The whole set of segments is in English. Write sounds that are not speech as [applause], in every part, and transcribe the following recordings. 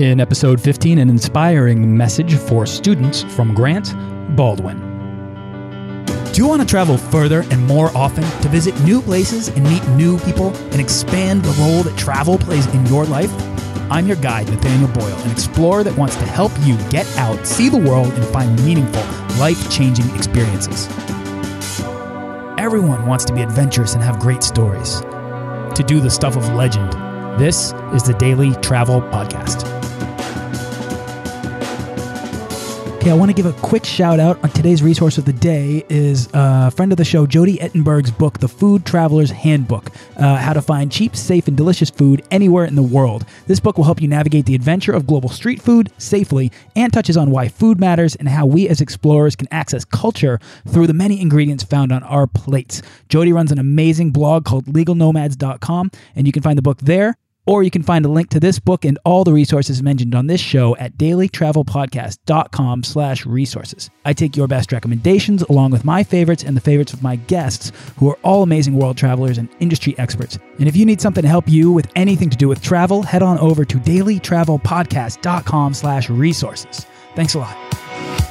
In episode 15, an inspiring message for students from Grant Baldwin. Do you want to travel further and more often to visit new places and meet new people and expand the role that travel plays in your life? I'm your guide, Nathaniel Boyle, an explorer that wants to help you get out, see the world, and find meaningful, life changing experiences. Everyone wants to be adventurous and have great stories, to do the stuff of legend. This is the Daily Travel Podcast. Okay, I want to give a quick shout out on today's resource of the day is a friend of the show, Jody Ettenberg's book, The Food Traveler's Handbook uh, How to Find Cheap, Safe, and Delicious Food Anywhere in the World. This book will help you navigate the adventure of global street food safely and touches on why food matters and how we as explorers can access culture through the many ingredients found on our plates. Jody runs an amazing blog called legalnomads.com, and you can find the book there or you can find a link to this book and all the resources mentioned on this show at dailytravelpodcast.com slash resources. I take your best recommendations along with my favorites and the favorites of my guests, who are all amazing world travelers and industry experts. And if you need something to help you with anything to do with travel, head on over to dailytravelpodcast.com slash resources. Thanks a lot.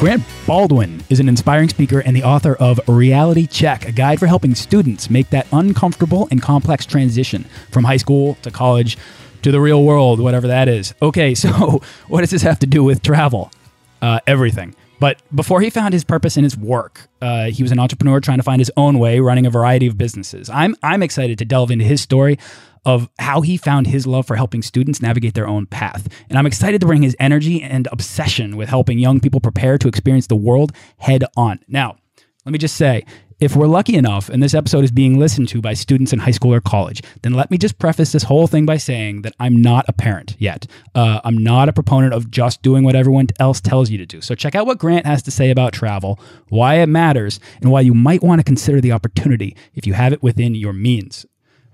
Grant Baldwin is an inspiring speaker and the author of Reality Check, a guide for helping students make that uncomfortable and complex transition from high school to college to the real world, whatever that is. Okay, [laughs] so what does this have to do with travel? Uh, everything. But before he found his purpose in his work, uh, he was an entrepreneur trying to find his own way, running a variety of businesses. I'm I'm excited to delve into his story of how he found his love for helping students navigate their own path. And I'm excited to bring his energy and obsession with helping young people prepare to experience the world head on. Now, let me just say, if we're lucky enough and this episode is being listened to by students in high school or college, then let me just preface this whole thing by saying that I'm not a parent yet. Uh, I'm not a proponent of just doing what everyone else tells you to do. So check out what Grant has to say about travel, why it matters, and why you might want to consider the opportunity if you have it within your means.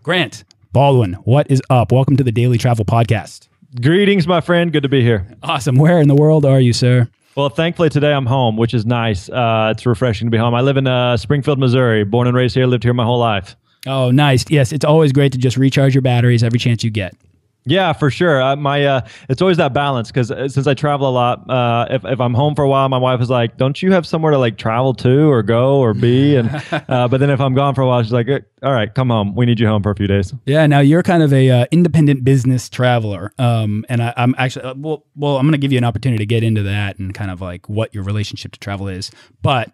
Grant, Baldwin, what is up? Welcome to the Daily Travel Podcast. Greetings, my friend. Good to be here. Awesome. Where in the world are you, sir? Well, thankfully today I'm home, which is nice. Uh, it's refreshing to be home. I live in uh, Springfield, Missouri. Born and raised here. Lived here my whole life. Oh, nice. Yes, it's always great to just recharge your batteries every chance you get. Yeah, for sure. Uh, my uh, it's always that balance because uh, since I travel a lot, uh, if if I'm home for a while, my wife is like, "Don't you have somewhere to like travel to or go or be?" And [laughs] uh, but then if I'm gone for a while, she's like, "All right, come home. We need you home for a few days." Yeah. Now you're kind of a uh, independent business traveler, um, and I, I'm actually well, well, I'm going to give you an opportunity to get into that and kind of like what your relationship to travel is, but.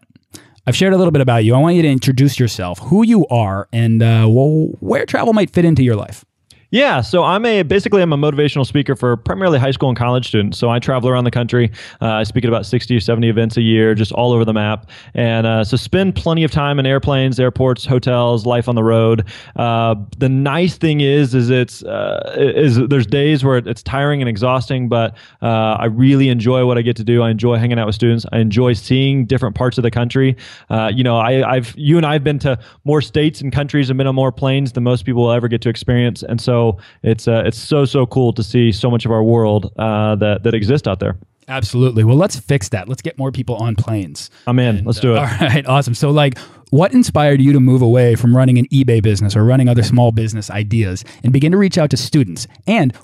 I've shared a little bit about you. I want you to introduce yourself, who you are, and well, where travel might fit into your life. Yeah, so I'm a basically I'm a motivational speaker for primarily high school and college students. So I travel around the country. Uh, I speak at about 60 or 70 events a year, just all over the map, and uh, so spend plenty of time in airplanes, airports, hotels, life on the road. Uh, the nice thing is, is it's uh, is there's days where it's tiring and exhausting, but uh, I really enjoy what I get to do. I enjoy hanging out with students. I enjoy seeing different parts of the country. Uh, you know, I, I've you and I've been to more states and countries and been on more planes than most people will ever get to experience, and so it's uh, it's so so cool to see so much of our world uh, that that exists out there. Absolutely. Well, let's fix that. Let's get more people on planes. I'm in. And, let's do it. Uh, [laughs] all right. Awesome. So, like, what inspired you to move away from running an eBay business or running other small business ideas and begin to reach out to students? And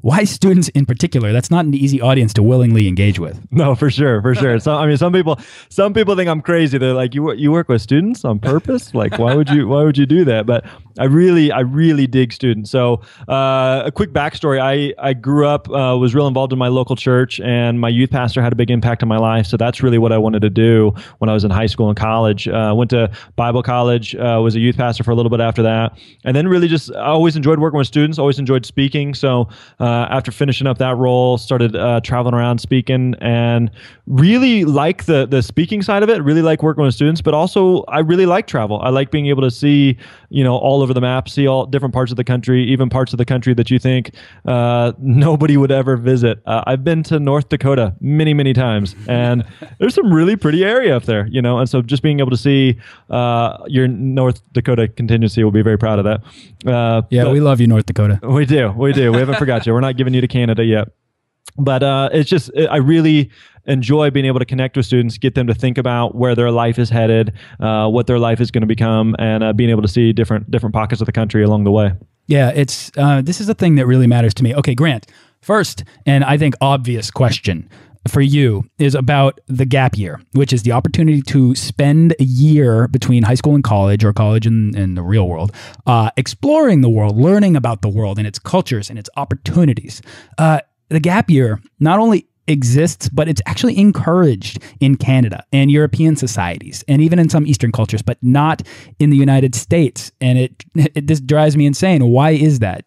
why students in particular? That's not an easy audience to willingly engage with. No, for sure, for sure. So I mean, some people, some people think I'm crazy. They're like, you you work with students on purpose? Like, why would you why would you do that? But I really I really dig students. So uh, a quick backstory: I I grew up uh, was real involved in my local church, and my youth pastor had a big impact on my life. So that's really what I wanted to do when I was in high school and college. Uh, went to Bible college, uh, was a youth pastor for a little bit after that, and then really just I always enjoyed working with students. Always enjoyed speaking. So uh, after finishing up that role, started uh, traveling around speaking, and really like the the speaking side of it. Really like working with students, but also I really like travel. I like being able to see you know all over the map, see all different parts of the country, even parts of the country that you think uh, [laughs] nobody would ever visit. Uh, I've been to North Dakota many many times, and [laughs] there's some really pretty area up there, you know. And so just being able to see uh, your North Dakota contingency will be very proud of that. Uh, yeah, we love you, North Dakota. We do, we do. We haven't forgot you. We're [laughs] not giving you to Canada yet. but uh, it's just I really enjoy being able to connect with students, get them to think about where their life is headed, uh, what their life is going to become, and uh, being able to see different different pockets of the country along the way. Yeah, it's uh, this is a thing that really matters to me. Okay, Grant. First, and I think obvious question for you is about the gap year, which is the opportunity to spend a year between high school and college or college and, the real world, uh, exploring the world, learning about the world and its cultures and its opportunities. Uh, the gap year not only exists, but it's actually encouraged in Canada and European societies and even in some Eastern cultures, but not in the United States. And it, [laughs] it this drives me insane. Why is that?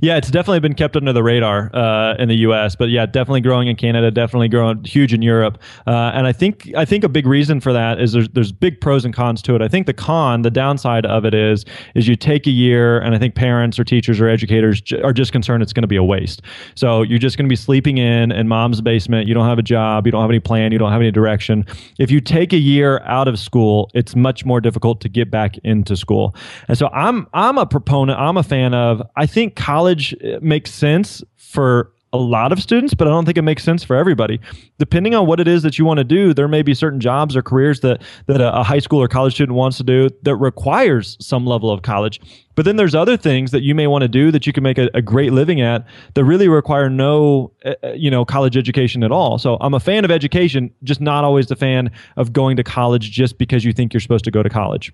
Yeah, it's definitely been kept under the radar uh, in the U.S., but yeah, definitely growing in Canada, definitely growing huge in Europe, uh, and I think I think a big reason for that is there's there's big pros and cons to it. I think the con, the downside of it is is you take a year, and I think parents or teachers or educators j- are just concerned it's going to be a waste. So you're just going to be sleeping in in mom's basement. You don't have a job. You don't have any plan. You don't have any direction. If you take a year out of school, it's much more difficult to get back into school. And so I'm I'm a proponent. I'm a fan of. I think college uh, makes sense for a lot of students, but I don't think it makes sense for everybody. Depending on what it is that you want to do, there may be certain jobs or careers that that a, a, high school or college student wants to do that requires some level of college. But then there's other things that you may want to do that you can make a, a great living at that really require no, uh, uh, you know, college education at all. So I'm a fan of education, just not always the fan of going to college just because you think you're supposed to go to college.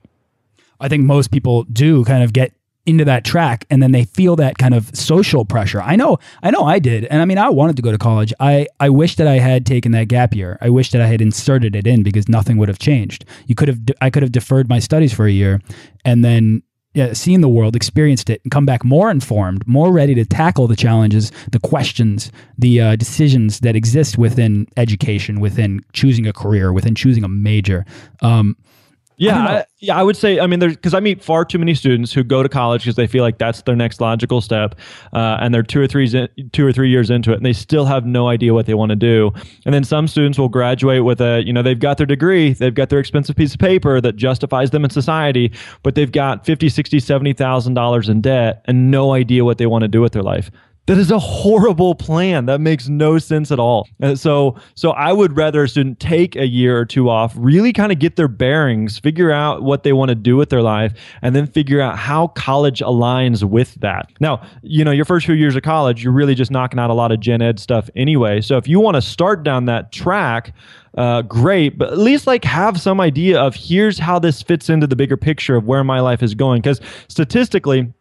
I think most people do kind of get into that track and then they feel that kind of social pressure. I know, I know I did. And I mean, I wanted to go to college. I, I wish that I had taken that gap year. I wish that I had inserted it in because nothing would have changed. You could have, I could have deferred my studies for a year and then yeah, seen the world, experienced it, and come back more informed, more ready to tackle the challenges, the questions, the uh, decisions that exist within education, within choosing a career, within choosing a major. Um, yeah, I, yeah, I would say. I mean, there's because I meet far too many students who go to college because they feel like that's their next logical step, uh, and they're two or three two or three years into it, and they still have no idea what they want to do. And then some students will graduate with a, you know, they've got their degree, they've got their expensive piece of paper that justifies them in society, but they've got fifty, sixty, seventy thousand dollars in debt and no idea what they want to do with their life. That is a horrible plan. That makes no sense at all. And so, so I would rather a student take a year or two off, really kind of get their bearings, figure out what they want to do with their life, and then figure out how college aligns with that. Now, you know, your first few years of college, you're really just knocking out a lot of gen ed stuff anyway. So if you want to start down that track, uh, great, but at least like have some idea of here's how this fits into the bigger picture of where my life is going. Because statistically,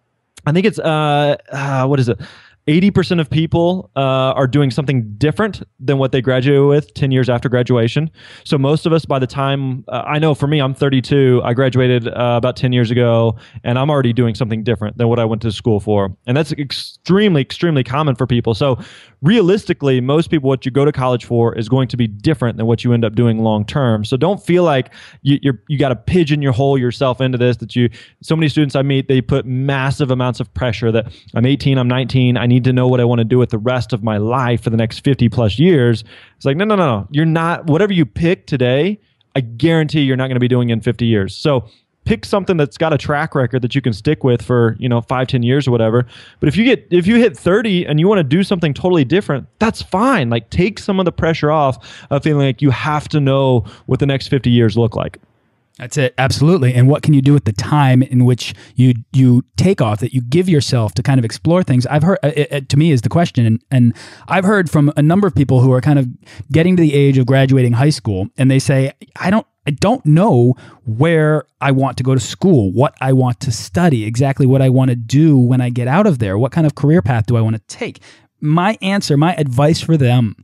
I think it's uh, uh what is it? 80% of people uh, are doing something different than what they graduated with 10 years after graduation. So, most of us, by the time uh, I know for me, I'm 32, I graduated uh, about 10 years ago, and I'm already doing something different than what I went to school for. And that's extremely, extremely common for people. So, realistically, most people, what you go to college for is going to be different than what you end up doing long term. So, don't feel like you, you're, you got to pigeonhole yourself into this. That you, so many students I meet, they put massive amounts of pressure that I'm 18, I'm 19, I need to know what I want to do with the rest of my life for the next 50 plus years. It's like, no, no, no, you're not, whatever you pick today, I guarantee you're not going to be doing in 50 years. So pick something that's got a track record that you can stick with for, you know, five ten years or whatever. But if you get, if you hit 30 and you want to do something totally different, that's fine. Like take some of the pressure off of feeling like you have to know what the next 50 years look like. That's it, absolutely. And what can you do with the time in which you you take off that you give yourself to kind of explore things? I've heard it, it, to me is the question, and, and I've heard from a number of people who are kind of getting to the age of graduating high school, and they say, I don't I don't know where I want to go to school, what I want to study, exactly what I want to do when I get out of there, what kind of career path do I want to take. My answer, my advice for them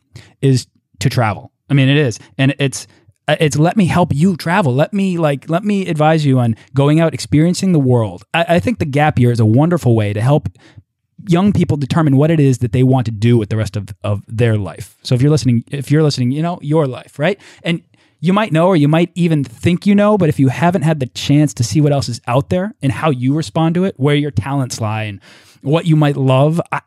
is to travel. I mean, it is, and it's uh, it's let me help you travel. Let me like let me advise you on going out, experiencing the world. I, I think the gap year is a wonderful way to help young people determine what it is that they want to do with the rest of, of their life. So if you're listening, if you're listening, you know, your life, right? And you might know or you might even think you know, but if you haven't had the chance to see what else is out there and how you respond to it, where your talents lie and what you might love. I,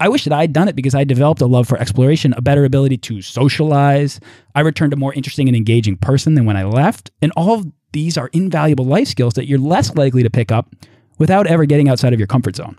I wish that I'd done it because I developed a love for exploration, a better ability to socialize. I returned a more interesting and engaging person than when I left. And all these are invaluable life skills that you're less likely to pick up without ever getting outside of your comfort zone.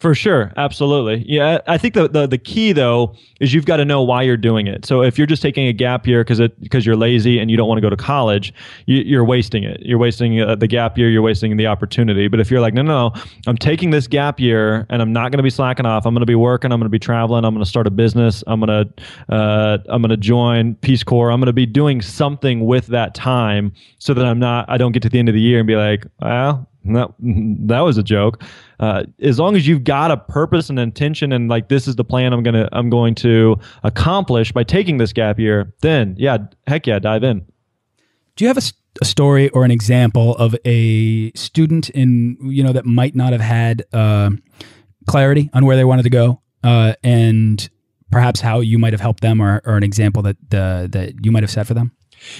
For sure, absolutely. Yeah, I think the, the the key though is you've got to know why you're doing it. So if you're just taking a gap year because it because you're lazy and you don't want to go to college, you, are wasting it. You're wasting uh, the gap year. You're wasting the opportunity. But if you're like, no, no, no, I'm taking this gap year and I'm not going to be slacking off. I'm going to be working. I'm going to be traveling. I'm going to start a business. I'm going to uh, I'm going to join Peace Corps. I'm going to be doing something with that time so that I'm not I don't get to the end of the year and be like, well, that that was a joke. Uh, as long as you've got a purpose and intention, and like this is the plan I'm gonna I'm going to accomplish by taking this gap year, then yeah, heck yeah, dive in. Do you have a, a story or an example of a student in you know that might not have had uh, clarity on where they wanted to go, uh, and perhaps how you might have helped them, or, or an example that uh, that you might have set for them?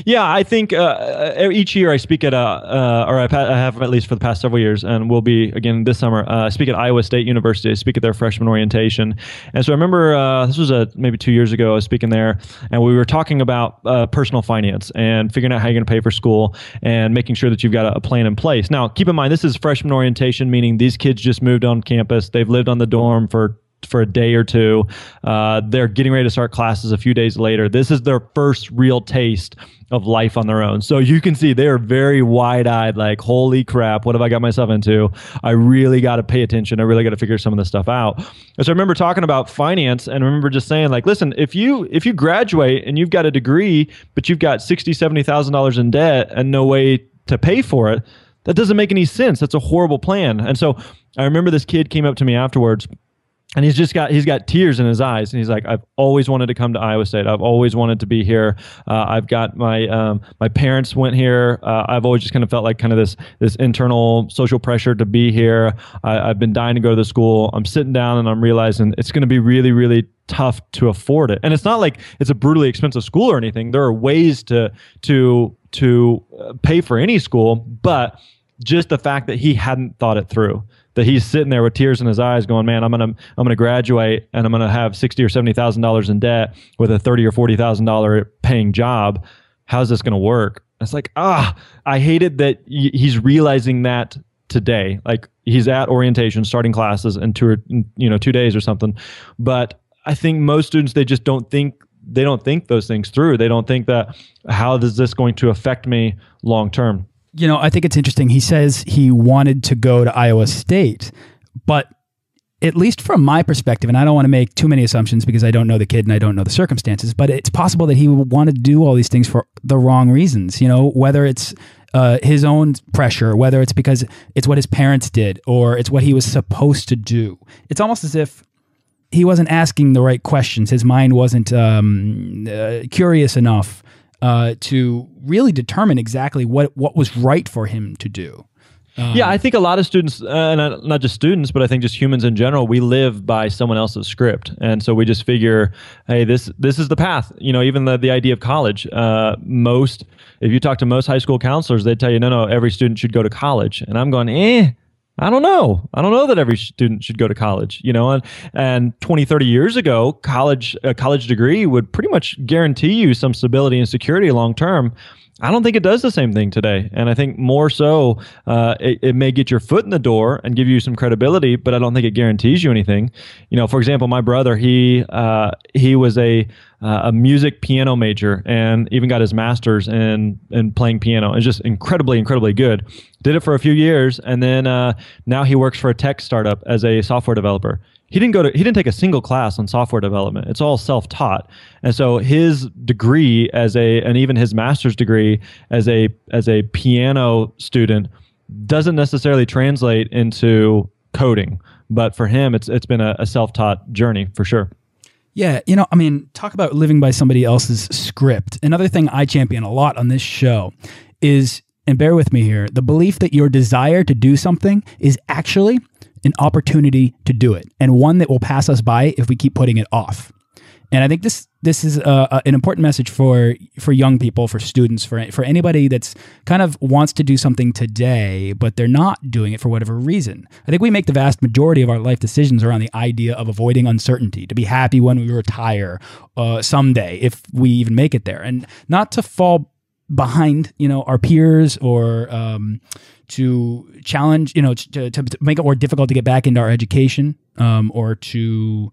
Yeah, I think uh, uh, each year I speak at, uh, uh, or I have at least for the past several years, and will be again this summer. Uh, I speak at Iowa State University. I speak at their freshman orientation, and so I remember uh, this was a, maybe two years ago. I was speaking there, and we were talking about personal finance and figuring out how you're going to pay for school and making sure that you've got a, a plan in place. Now, keep in mind this is freshman orientation, meaning these kids just moved on campus. They've lived on the dorm for for a day or two. Uh, they're getting ready to start classes a few days later. This is their first real taste of life on their own. So you can see they are very wide eyed, like, holy crap, what have I got myself into? I really got to pay attention. I really got to figure some of this stuff out. And so I remember talking about finance and I remember just saying, like, listen, if you if you graduate and you've got a degree, but you've got sixty, seventy thousand dollars in debt and no way to pay for it, that doesn't make any sense. That's a horrible plan. And so I remember this kid came up to me afterwards and he's just got he's got tears in his eyes and he's like i've always wanted to come to iowa state. I've always wanted to be here. Uh, i've got my um, my parents went here. Uh, i've always just kind of felt like kind of this this internal social pressure to be here. I, have been dying to go to the school. I'm sitting down and i'm realizing it's going to be really really tough to afford it. And it's not like it's a brutally expensive school or anything. There are ways to to to uh, pay for any school but just the fact that he hadn't thought it through that he's sitting there with tears in his eyes going man i'm gonna i'm gonna graduate and i'm gonna have 60 or 70 thousand dollars in debt with a 30 or 40 thousand dollar paying job. How's this gonna work? It's like ah i hated that he's realizing that today. Like he's at orientation starting classes in two or you know two days or something. But i think most students they just don't think they don't think those things through. They don't think that how is this going to affect me long term you know, I think it's interesting. He says he wanted to go to Iowa State, but at least from my perspective, and I don't want to make too many assumptions because I don't know the kid and I don't know the circumstances, but it's possible that he wanted to do all these things for the wrong reasons. You know, whether it's uh, his own pressure, whether it's because it's what his parents did or it's what he was supposed to do. It's almost as if he wasn't asking the right questions. His mind wasn't um, uh, curious enough uh, to really determine exactly what what was right for him to do. Um, yeah, I think a lot of students, uh, not, not just students, but I think just humans in general, we live by someone else's script, and so we just figure, hey, this this is the path. You know, even the the idea of college. Uh, most, if you talk to most high school counselors, they tell you, no, no, every student should go to college, and I'm going, eh. I don't know. I don't know that every student should go to college, you know, and, and 20, 30 years ago, college, a college degree would pretty much guarantee you some stability and security long term. I don't think it does the same thing today. And I think more so, uh, it, it, may get your foot in the door and give you some credibility, but I don't think it guarantees you anything. You know, for example, my brother, he, uh, he was a, uh, a music piano major and even got his master's in, in playing piano. It's just incredibly, incredibly good. Did it for a few years. And then, uh, now he works for a tech startup as a software developer he didn't go to he didn't take a single class on software development. It's all self-taught. And so his degree as a and even his master's degree as a as a piano student doesn't necessarily translate into coding. But for him it's it's been a, a self-taught journey for sure. Yeah, you know, I mean, talk about living by somebody else's script. Another thing I champion a lot on this show is, and bear with me here, the belief that your desire to do something is actually an opportunity to do it and one that will pass us by if we keep putting it off. And I think this this is an important message for for young people, for students, for for anybody that's kind of wants to do something today, but they're not doing it for whatever reason. I think we make the vast majority of our life decisions around the idea of avoiding uncertainty, to be happy when we retire uh, someday, if we even make it there, and not to fall behind you know our peers or um, to challenge you know to, to, to make it more difficult to get back into our education um, or to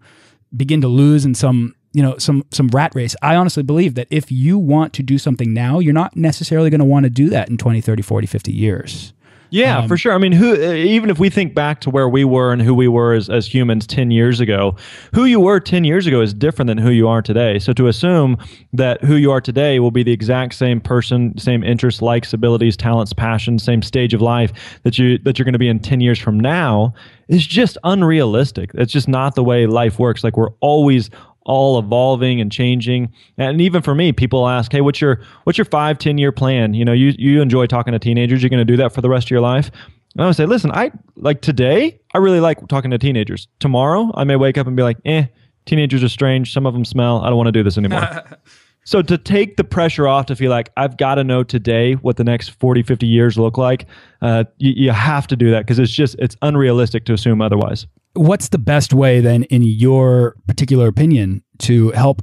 begin to lose in some you know some some rat race. I honestly believe that if you want to do something now you're not necessarily going to want to do that in 20 30 40 50 years Yeah, Um, for sure. I mean, who uh, even if we think back to where we were and who we were as, as humans 10 years ago, who you were 10 years ago is different than who you are today. So to assume that who you are today will be the exact same person, same interests, likes, abilities, talents, passions, same stage of life that you that you're going to be in 10 years from now is just unrealistic. It's just not the way life works. Like we're always all evolving and changing. And even for me, people ask, "Hey, what's your what's your five ten year plan?" You know, you you enjoy talking to teenagers. You're going to do that for the rest of your life. And I would say, listen, I like today. I really like talking to teenagers. Tomorrow, I may wake up and be like, "Eh, teenagers are strange. Some of them smell. I don't want to do this anymore." [laughs] So to take the pressure off to feel like I've got to know today what the next 40, 50 years look like, uh, you, you have to do that because it's just, it's unrealistic to assume otherwise. What's the best way then in your particular opinion to help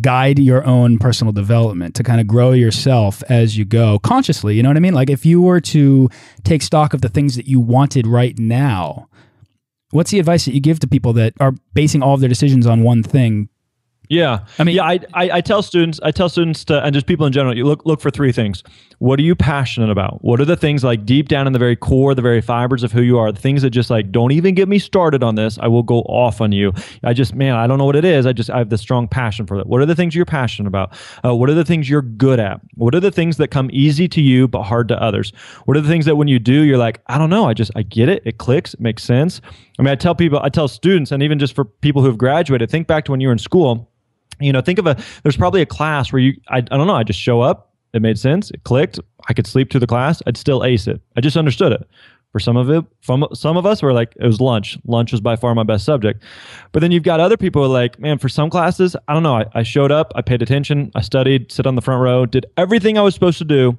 guide your own personal development to kind of grow yourself as you go consciously you know what i mean like if you were to take stock of the things that you wanted right now what's the advice that you give to people that are basing all of their decisions on one thing Yeah, I mean- yeah. I, I I tell students, I tell students to, and just people in general, you look look for three things. What are you passionate about? What are the things like deep down in the very core, the very fibers of who you are? The things that just like don't even get me started on this. I will go off on you. I just man, I don't know what it is. I just I have this strong passion for that. What are the things you're passionate about? Uh, what are the things you're good at? What are the things that come easy to you but hard to others? What are the things that when you do, you're like, I don't know. I just I get it. It clicks. It makes sense. I mean, I tell people, I tell students, and even just for people who have graduated, think back to when you were in school you know think of a there's probably a class where you I, I don't know i just show up it made sense. It clicked. I could sleep through the class. I'd still ace it. I just understood it. For some of it from some of us were like it was lunch. Lunch was by far my best subject. But then you've got other people who are like man for some classes i don't know. I, I showed up. I paid attention. I studied sit on the front row did everything i was supposed to do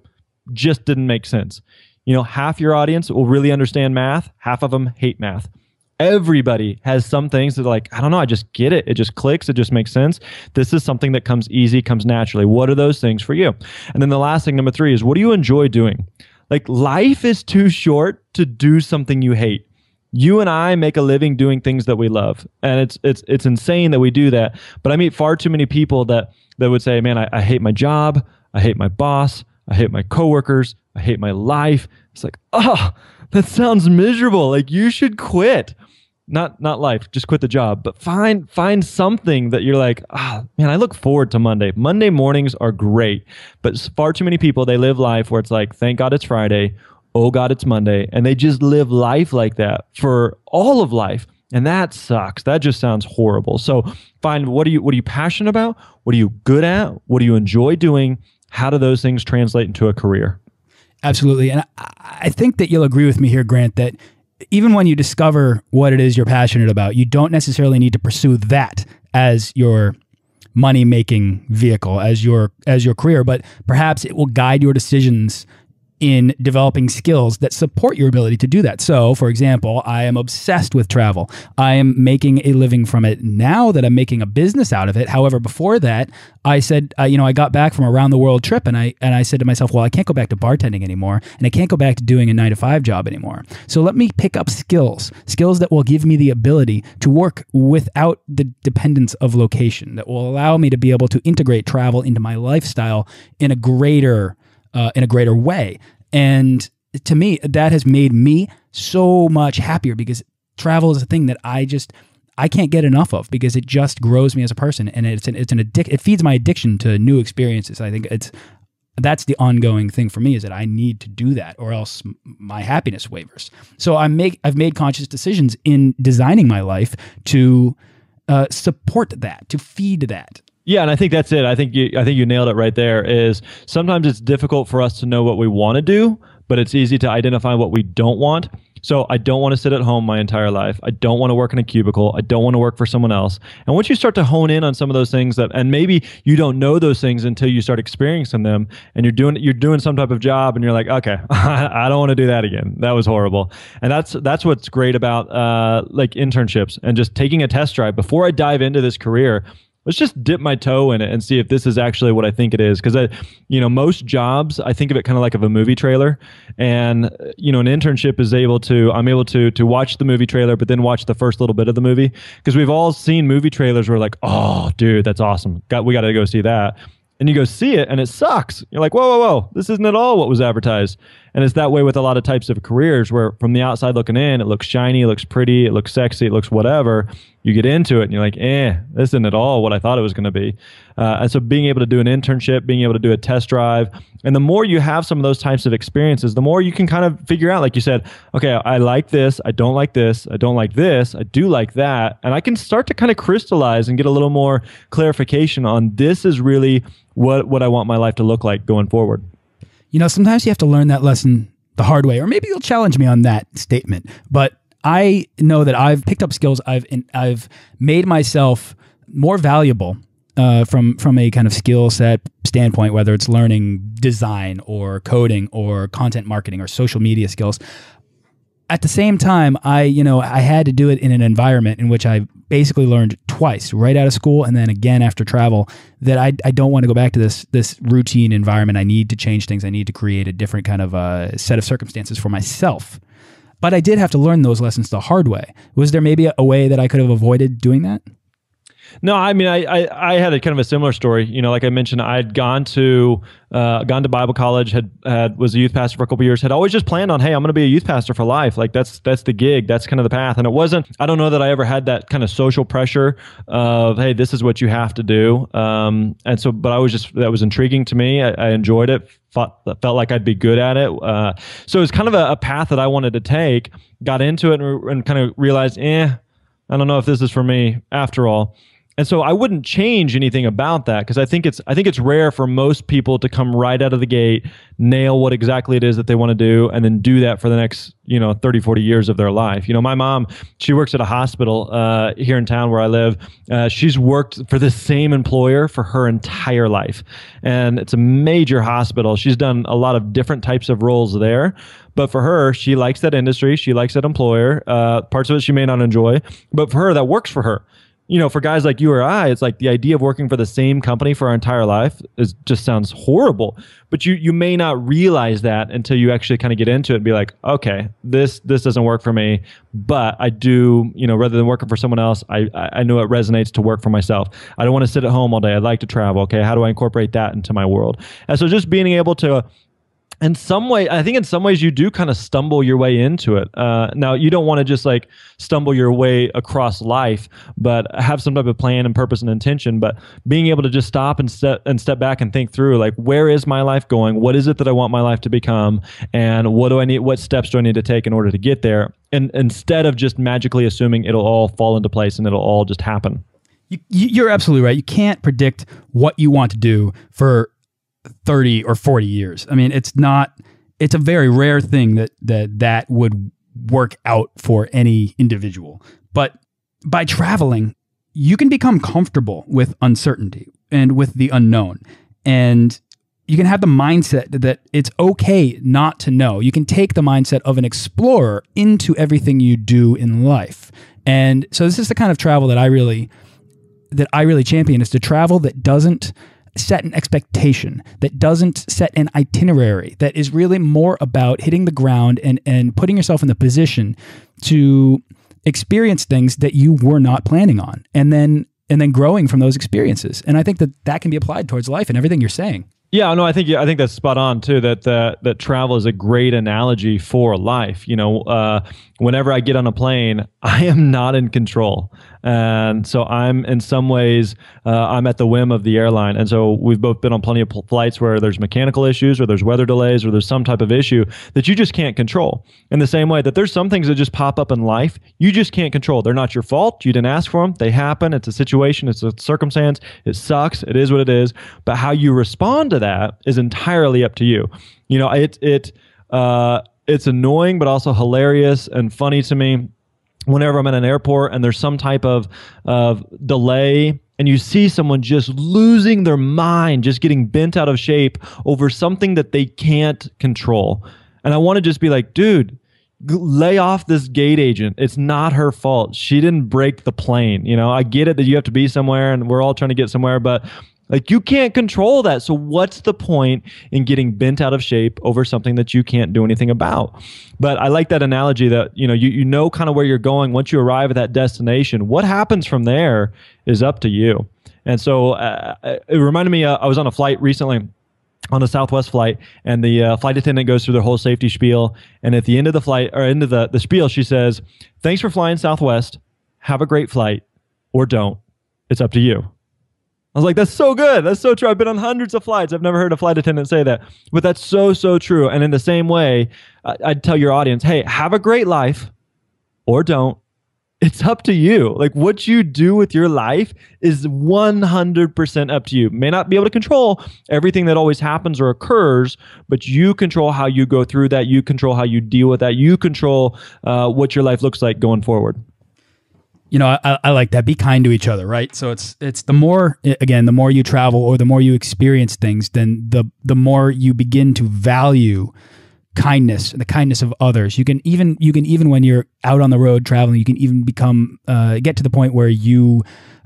just didn't make sense. You know half your audience will really understand math. Half of them hate math everybody has some things that like i don't know i just get it. It just clicks. It just makes sense. This is something that comes easy comes naturally. What are those things for you? And then the last thing number three is what do you enjoy doing? Like life is too short to do something you hate. You and I make a living doing things that we love, and it's it's it's insane that we do that. But I meet far too many people that that would say, "Man, I, I hate my job, I hate my boss, I hate my coworkers, I hate my life." It's like, oh, that sounds miserable. Like you should quit. Not not life, just quit the job. But find find something that you're like, ah, man, I look forward to Monday. Monday mornings are great, but far too many people they live life where it's like, thank God it's Friday oh God, it's Monday. And they just live life like that for all of life. And that sucks. That just sounds horrible. So find what are you what are you passionate about? What are you good at? What do you enjoy doing? How do those things translate into a career? Absolutely. And I, I think that you'll agree with me here, Grant, that even when you discover what it is you're passionate about, you don't necessarily need to pursue that as your money making vehicle, as your as your career, but perhaps it will guide your decisions in developing skills that support your ability to do that. So, for example, I am obsessed with travel. I am making a living from it now that I'm making a business out of it. However, before that, I said, uh, you know, I got back from a round the world trip and I and I said to myself, well, I can't go back to bartending anymore and I can't go back to doing a 9 to 5 job anymore. So, let me pick up skills, skills that will give me the ability to work without the dependence of location that will allow me to be able to integrate travel into my lifestyle in a greater uh, in a greater way. And to me, that has made me so much happier because travel is a thing that I just I can't get enough of because it just grows me as a person and it's an it's an addic- it feeds my addiction to new experiences. I think it's that's the ongoing thing for me is that I need to do that or else my happiness wavers. So I make I've made conscious decisions in designing my life to uh, support that, to feed that. Yeah, and I think that's it. I think you I think you nailed it right there is sometimes it's difficult for us to know what we want to do, but it's easy to identify what we don't want. So I don't want to sit at home my entire life. I don't want to work in a cubicle. I don't want to work for someone else. And once you start to hone in on some of those things that and maybe you don't know those things until you start experiencing them and you're doing you're doing some type of job and you're like, okay, [laughs] I don't want to do that again. That was horrible. And that's that's what's great about uh like internships and just taking a test drive before I dive into this career. Let's just dip my toe in it and see if this is actually what I think it is. Because I, you know, most jobs I think of it kind of like of a movie trailer, and you know, an internship is able to I'm able to to watch the movie trailer, but then watch the first little bit of the movie because we've all seen movie trailers where like, oh, dude, that's awesome. Got we got to go see that and you go see it and it sucks. You're like, whoa, whoa, whoa, this isn't at all what was advertised. And it's that way with a lot of types of careers where from the outside looking in, it looks shiny, it looks pretty, it looks sexy, it looks whatever. You get into it and you're like, eh, this isn't at all what I thought it was going to be. Uh, and so being able to do an internship, being able to do a test drive, and the more you have some of those types of experiences, the more you can kind of figure out, like you said, okay, I like this, I don't like this, I don't like this, I do like that. And I can start to kind of crystallize and get a little more clarification on this is really what what I want my life to look like going forward. You know, sometimes you have to learn that lesson the hard way, or maybe you'll challenge me on that statement. But I know that I've picked up skills. I've I've made myself more valuable uh, from from a kind of skill set standpoint, whether it's learning design or coding or content marketing or social media skills. At the same time, I you know I had to do it in an environment in which I basically learned twice, right out of school and then again after travel, that I, I don't want to go back to this this routine environment. I need to change things. I need to create a different kind of uh, set of circumstances for myself. But I did have to learn those lessons the hard way. Was there maybe a, a way that I could have avoided doing that? No, I mean, I, I, I, had a kind of a similar story. You know, like I mentioned, I'd gone to uh, gone to Bible college, had had was a youth pastor for a couple years, had always just planned on, hey, I'm going to be a youth pastor for life. Like that's that's the gig, that's kind of the path. And it wasn't. I don't know that I ever had that kind of social pressure of, hey, this is what you have to do. Um, and so, but I was just that was intriguing to me. I, I enjoyed it. Felt, felt like I'd be good at it. Uh, so it was kind of a, a, path that I wanted to take. Got into it and, and kind of realized, eh, I don't know if this is for me after all and so I wouldn't change anything about that because I think it's I think it's rare for most people to come right out of the gate, nail what exactly it is that they want to do, and then do that for the next you know 30, 40 years of their life. You know, my mom she works at a hospital uh, here in town where I live. Uh, she's worked for the same employer for her entire life, and it's a major hospital. She's done a lot of different types of roles there. But for her, she likes that industry. She likes that employer. Uh, parts of it she may not enjoy, but for her, that works for her you know, for guys like you or I, it's like the idea of working for the same company for our entire life is just sounds horrible. But you you may not realize that until you actually kind of get into it and be like, okay, this this doesn't work for me. But I do, you know, rather than working for someone else, I I know it resonates to work for myself. I don't want to sit at home all day. I'd like to travel. Okay, how do I incorporate that into my world? And so just being able to in some way i think in some ways you do kind of stumble your way into it. Uh, now you don't want to just like stumble your way across life but have some type of plan and purpose and intention but being able to just stop and step and step back and think through like where is my life going? What is it that i want my life to become? And what do i need what steps do i need to take in order to get there? And instead of just magically assuming it'll all fall into place and it'll all just happen. You, you're absolutely right. You can't predict what you want to do for 30 or 40 years. I mean, it's not it's a very rare thing that that that would work out for any individual. But by traveling, you can become comfortable with uncertainty and with the unknown. And you can have the mindset that it's okay not to know. You can take the mindset of an explorer into everything you do in life. And so this is the kind of travel that I really that I really champion is to travel that doesn't set an expectation, that doesn't set an itinerary, that is really more about hitting the ground and, and putting yourself in the position to experience things that you were not planning on and then and then growing from those experiences. And I think that that can be applied towards life and everything you're saying. Yeah, no, I think I think that's spot on too. That that that travel is a great analogy for life. You know, uh, whenever I get on a plane, [laughs] I am not in control. And so I'm in some ways, uh, I'm at the whim of the airline. And so we've both been on plenty of pl- flights where there's mechanical issues or there's weather delays or there's some type of issue that you just can't control. In the same way that there's some things that just pop up in life you just can't control. They're not your fault. You didn't ask for them. They happen. It's a situation, it's a circumstance. It sucks. It is what it is. But how you respond to that is entirely up to you. You know, it, it, uh, it's annoying but also hilarious and funny to me whenever I'm at an airport and there's some type of of delay and you see someone just losing their mind, just getting bent out of shape over something that they can't control. And I want to just be like, dude, lay off this gate agent. It's not her fault. She didn't break the plane. You know, I get it that you have to be somewhere and we're all trying to get somewhere, but like you can't control that. So what's the point in getting bent out of shape over something that you can't do anything about? But I like that analogy that, you know, you, you know kind of where you're going once you arrive at that destination. What happens from there is up to you. And so uh, it reminded me, uh, I was on a flight recently on a Southwest flight, and the uh, flight attendant goes through their whole safety spiel. And at the end of the flight, or end of the, the spiel, she says, Thanks for flying Southwest. Have a great flight, or don't. It's up to you. I was like, that's so good. That's so true. I've been on hundreds of flights. I've never heard a flight attendant say that, but that's so, so true. And in the same way, I'd tell your audience, hey, have a great life or don't. It's up to you. Like what you do with your life is 100% up to you. May not be able to control everything that always happens or occurs, but you control how you go through that. You control how you deal with that. You control uh, what your life looks like going forward you know, I, I, like that. Be kind to each other, right? So it's it's the more again, the more you travel or the more you experience things, then the the more you begin to value kindness, the kindness of others. You can even you can even when you're out on the road traveling, you can even become uh, get to the point where you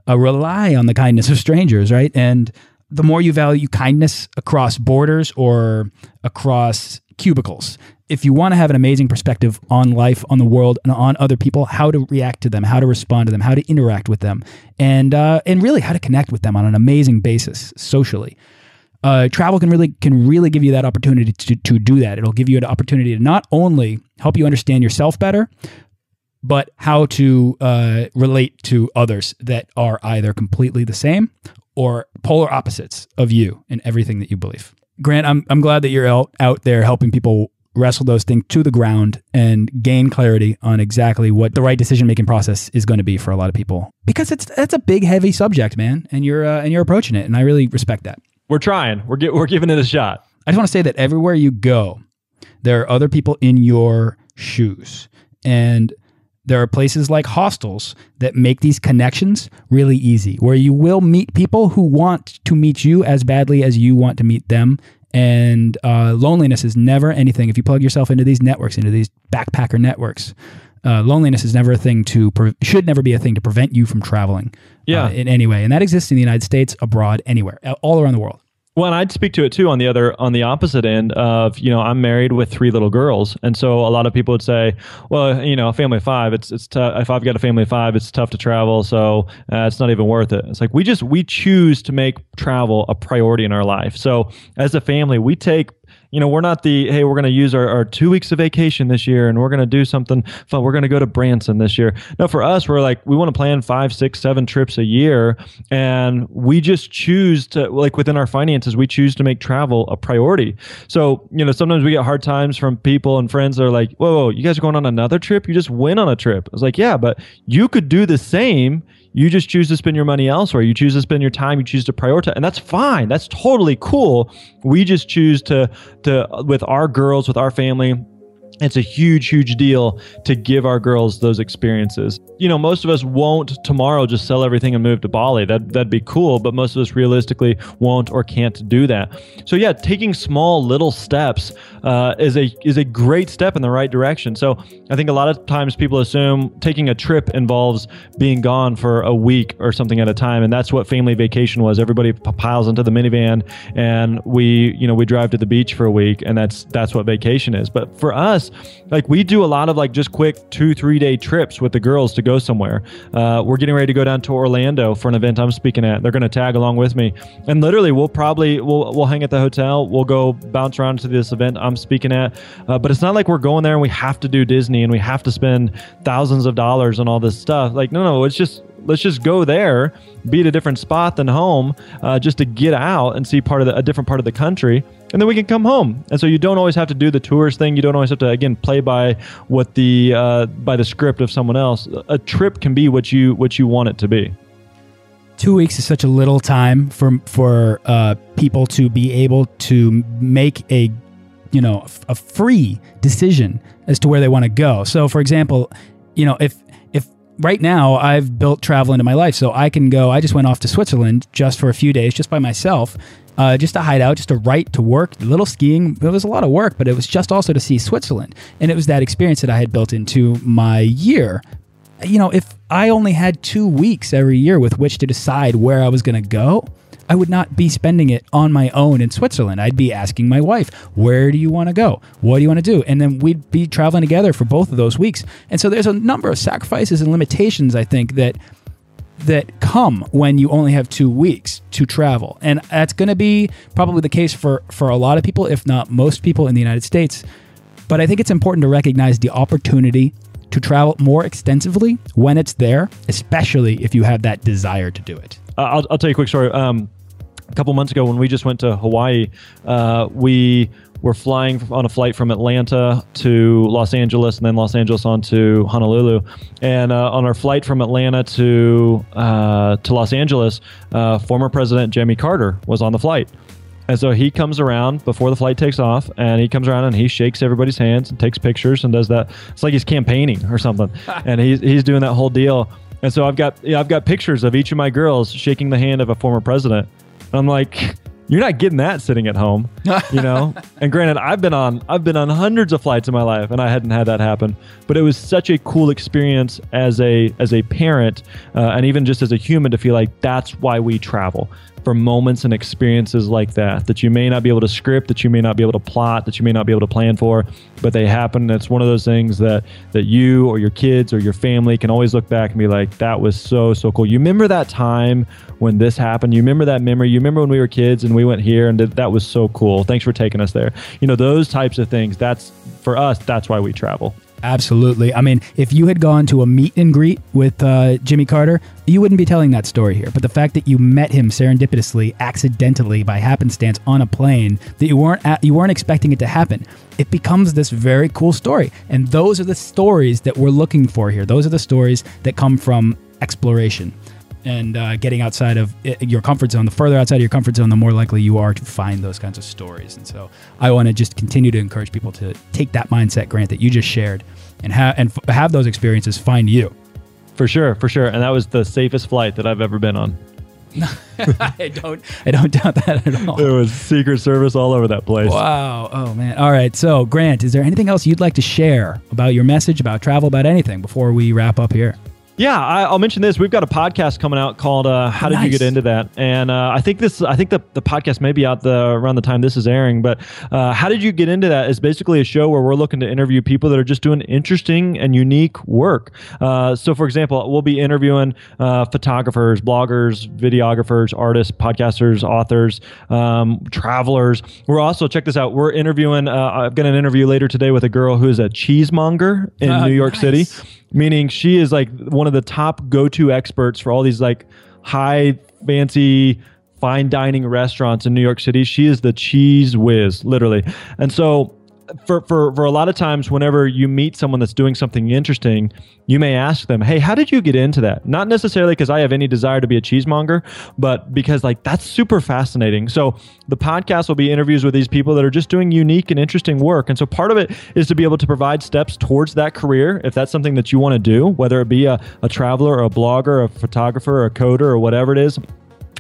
uh, rely on the kindness of strangers, right? And the more you value kindness across borders or across cubicles, if you want to have an amazing perspective on life, on the world, and on other people, how to react to them, how to respond to them, how to interact with them, and uh, and really how to connect with them on an amazing basis socially. Uh, travel can really can really give you that opportunity to, to do that. It'll give you an opportunity to not only help you understand yourself better, but how to uh, relate to others that are either completely the same or polar opposites of you in everything that you believe. Grant, I'm, I'm glad that you're out, out there helping people wrestle those things to the ground and gain clarity on exactly what the right decision making process is going to be for a lot of people. Because it's that's a big heavy subject man and you're uh, and you're approaching it and I really respect that. We're trying. We're get, we're giving it a shot. I just want to say that everywhere you go there are other people in your shoes and there are places like hostels that make these connections really easy, where you will meet people who want to meet you as badly as you want to meet them and uh, loneliness is never anything. If you plug yourself into these networks, into these backpacker networks, uh, loneliness is never a thing to pre- should never be a thing to prevent you from traveling. Yeah. Uh, in any way, and that exists in the United States, abroad, anywhere, all around the world. Well, and I'd speak to it too on the other on the opposite end of you know I'm married with three little girls, and so a lot of people would say, well, you know, a family of five, it's it's tough. If I've got a family of five, it's tough to travel, so uh, it's not even worth it. It's like we just we choose to make travel a priority in our life. So as a family, we take you know, we're not the, hey, we're going to use our, our two weeks of vacation this year and we're going to do something fun. We're going to go to Branson this year. No, for us, we're like, we want to plan five, six, seven trips a year. And we just choose to, like within our finances, we choose to make travel a priority. So, you know, sometimes we get hard times from people and friends that are like, whoa, whoa you guys are going on another trip? You just went on a trip. I was like, yeah, but you could do the same you just choose to spend your money elsewhere. You choose to spend your time. You choose to prioritize, and that's fine. That's totally cool. We just choose to to with our girls, with our family, it's a huge, huge deal to give our girls those experiences. You know, most of us won't tomorrow just sell everything and move to Bali. That that'd be cool, but most of us realistically won't or can't do that. So yeah, taking small little steps uh, is a is a great step in the right direction. So I think a lot of times people assume taking a trip involves being gone for a week or something at a time, and that's what family vacation was. Everybody piles into the minivan and we you know we drive to the beach for a week, and that's that's what vacation is. But for us like we do a lot of like just quick two three day trips with the girls to go somewhere. Uh, we're getting ready to go down to orlando for an event i'm speaking at. They're going to tag along with me. And literally we'll probably we'll, we'll hang at the hotel. We'll go bounce around to this event i'm speaking at. Uh, but it's not like we're going there and we have to do disney and we have to spend thousands of dollars on all this stuff. Like no no it's just let's just go there, be at a different spot than home, uh, just to get out and see part of the, a different part of the country, and then we can come home. And so you don't always have to do the tours thing. You don't always have to again play by what the uh, by the script of someone else. A trip can be what you what you want it to be. Two weeks is such a little time for for uh, people to be able to make a you know a free decision as to where they want to go. So, for example, you know if right now I've built travel into my life, so I can go. I just went off to Switzerland just for a few days, just by myself, uh, just to hide out, just to write, to work, a little skiing. It was a lot of work, but it was just also to see Switzerland, and it was that experience that I had built into my year. You know, if I only had two weeks every year with which to decide where I was going to go, I would not be spending it on my own in Switzerland. I'd be asking my wife, where do you want to go? What do you want to do? And then we'd be traveling together for both of those weeks. And so there's a number of sacrifices and limitations, I think, that that come when you only have two weeks to travel. And that's going to be probably the case for, for a lot of people, if not most people in the United States. But I think it's important to recognize the opportunity to travel more extensively when it's there, especially if you have that desire to do it. Uh, I'll, I'll tell you a quick story. Um, a couple months ago, when we just went to Hawaii, uh, we were flying on a flight from Atlanta to Los Angeles and then Los Angeles on to Honolulu. And uh, on our flight from Atlanta to uh, to Los Angeles, uh, former President Jimmy Carter was on the flight. And so he comes around before the flight takes off, and he comes around and he shakes everybody's hands and takes pictures and does that. It's like he's campaigning or something, [laughs] and he's he's doing that whole deal. And so I've got yeah, I've got pictures of each of my girls shaking the hand of a former president. And I'm like, you're not getting that sitting at home, [laughs] you know. and granted, I've been on I've been on hundreds of flights in my life, and I hadn't had that happen. But it was such a cool experience as a as a parent, uh, and even just as a human, to feel like that's why we travel for moments and experiences like that that you may not be able to script, that you may not be able to plot, that you may not be able to plan for, but they happen. It's one of those things that that you or your kids or your family can always look back and be like, "That was so so cool." You remember that time when this happened? You remember that memory? You remember when we were kids and we went here and that was so cool. Thanks for taking us there. You know those types of things. That's for us. That's why we travel. Absolutely. I mean, if you had gone to a meet and greet with uh, Jimmy Carter, you wouldn't be telling that story here. But the fact that you met him serendipitously, accidentally, by happenstance on a plane, that you weren't at, you weren't expecting it to happen, it becomes this very cool story. And those are the stories that we're looking for here. Those are the stories that come from exploration and uh, getting outside of your comfort zone. The further outside of your comfort zone, the more likely you are to find those kinds of stories. And so, I want to just continue to encourage people to take that mindset, Grant, that you just shared, and have and f- have those experiences find you. For sure, for sure. And that was the safest flight that I've ever been on. [laughs] I don't I don't doubt that at all. It was Secret Service all over that place. Wow. Oh man. All right. So, Grant, is there anything else you'd like to share about your message, about travel, about anything before we wrap up here? Yeah, I, will mention this. We've got a podcast coming out called uh, "How Did nice. You Get Into That?" And uh, I think this, I think the, the podcast may be out the around the time this is airing. But uh, "How Did You Get Into That?" is basically a show where we're looking to interview people that are just doing interesting and unique work. Uh, so, for example, we'll be interviewing uh, photographers, bloggers, videographers, artists, podcasters, authors, um, travelers. We're also check this out. We're interviewing. Uh, I've got an interview later today with a girl who is a cheesemonger in New York nice. City meaning she is like one of the top go-to experts for all these like high fancy fine dining restaurants in New York City. She is the cheese whiz, literally. And so for, for, for a lot of times, whenever you meet someone that's doing something interesting, you may ask them, Hey, how did you get into that? Not necessarily because I have any desire to be a cheesemonger, but because like that's super fascinating. So the podcast will be interviews with these people that are just doing unique and interesting work. And so part of it is to be able to provide steps towards that career. If that's something that you want to do, whether it be a, a traveler or a blogger, a photographer, or a coder, or whatever it is,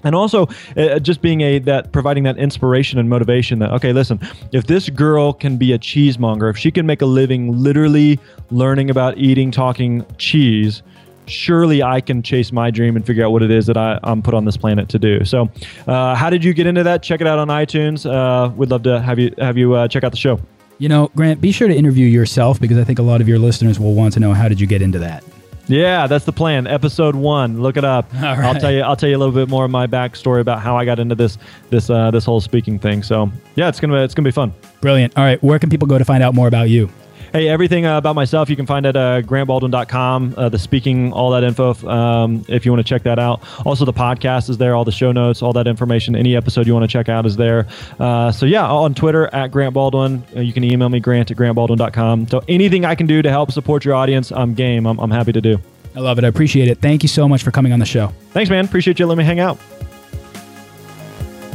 and also uh, just being a that providing that inspiration and motivation that okay listen if this girl can be a cheesemonger if she can make a living literally learning about eating talking cheese surely i can chase my dream and figure out what it is that I, am put on this planet to do. So uh, how did you get into that? Check it out on itunes. Uh, we'd love to have you have you uh, check out the show. You know grant be sure to interview yourself because i think a lot of your listeners will want to know how did you get into that yeah, that's the plan. Episode one. Look it up. I'll tell you. I'll tell you a little bit more of my backstory about how I got into this this uh, this whole speaking thing. So yeah, it's gonna it's gonna be fun. Brilliant. All right, where can people go to find out more about you? Hey, everything uh, about myself you can find at uh, grantbaldwin.com. Uh, the speaking, all that info, um, if you want to check that out. Also, the podcast is there, all the show notes, all that information. Any episode you want to check out is there. Uh, so, yeah, on Twitter at Grant Baldwin. Uh, you can email me, grant at grantbaldwin.com. So, anything I can do to help support your audience, I'm game. I'm, I'm happy to do. I love it. I appreciate it. Thank you so much for coming on the show. Thanks, man. Appreciate you letting me hang out.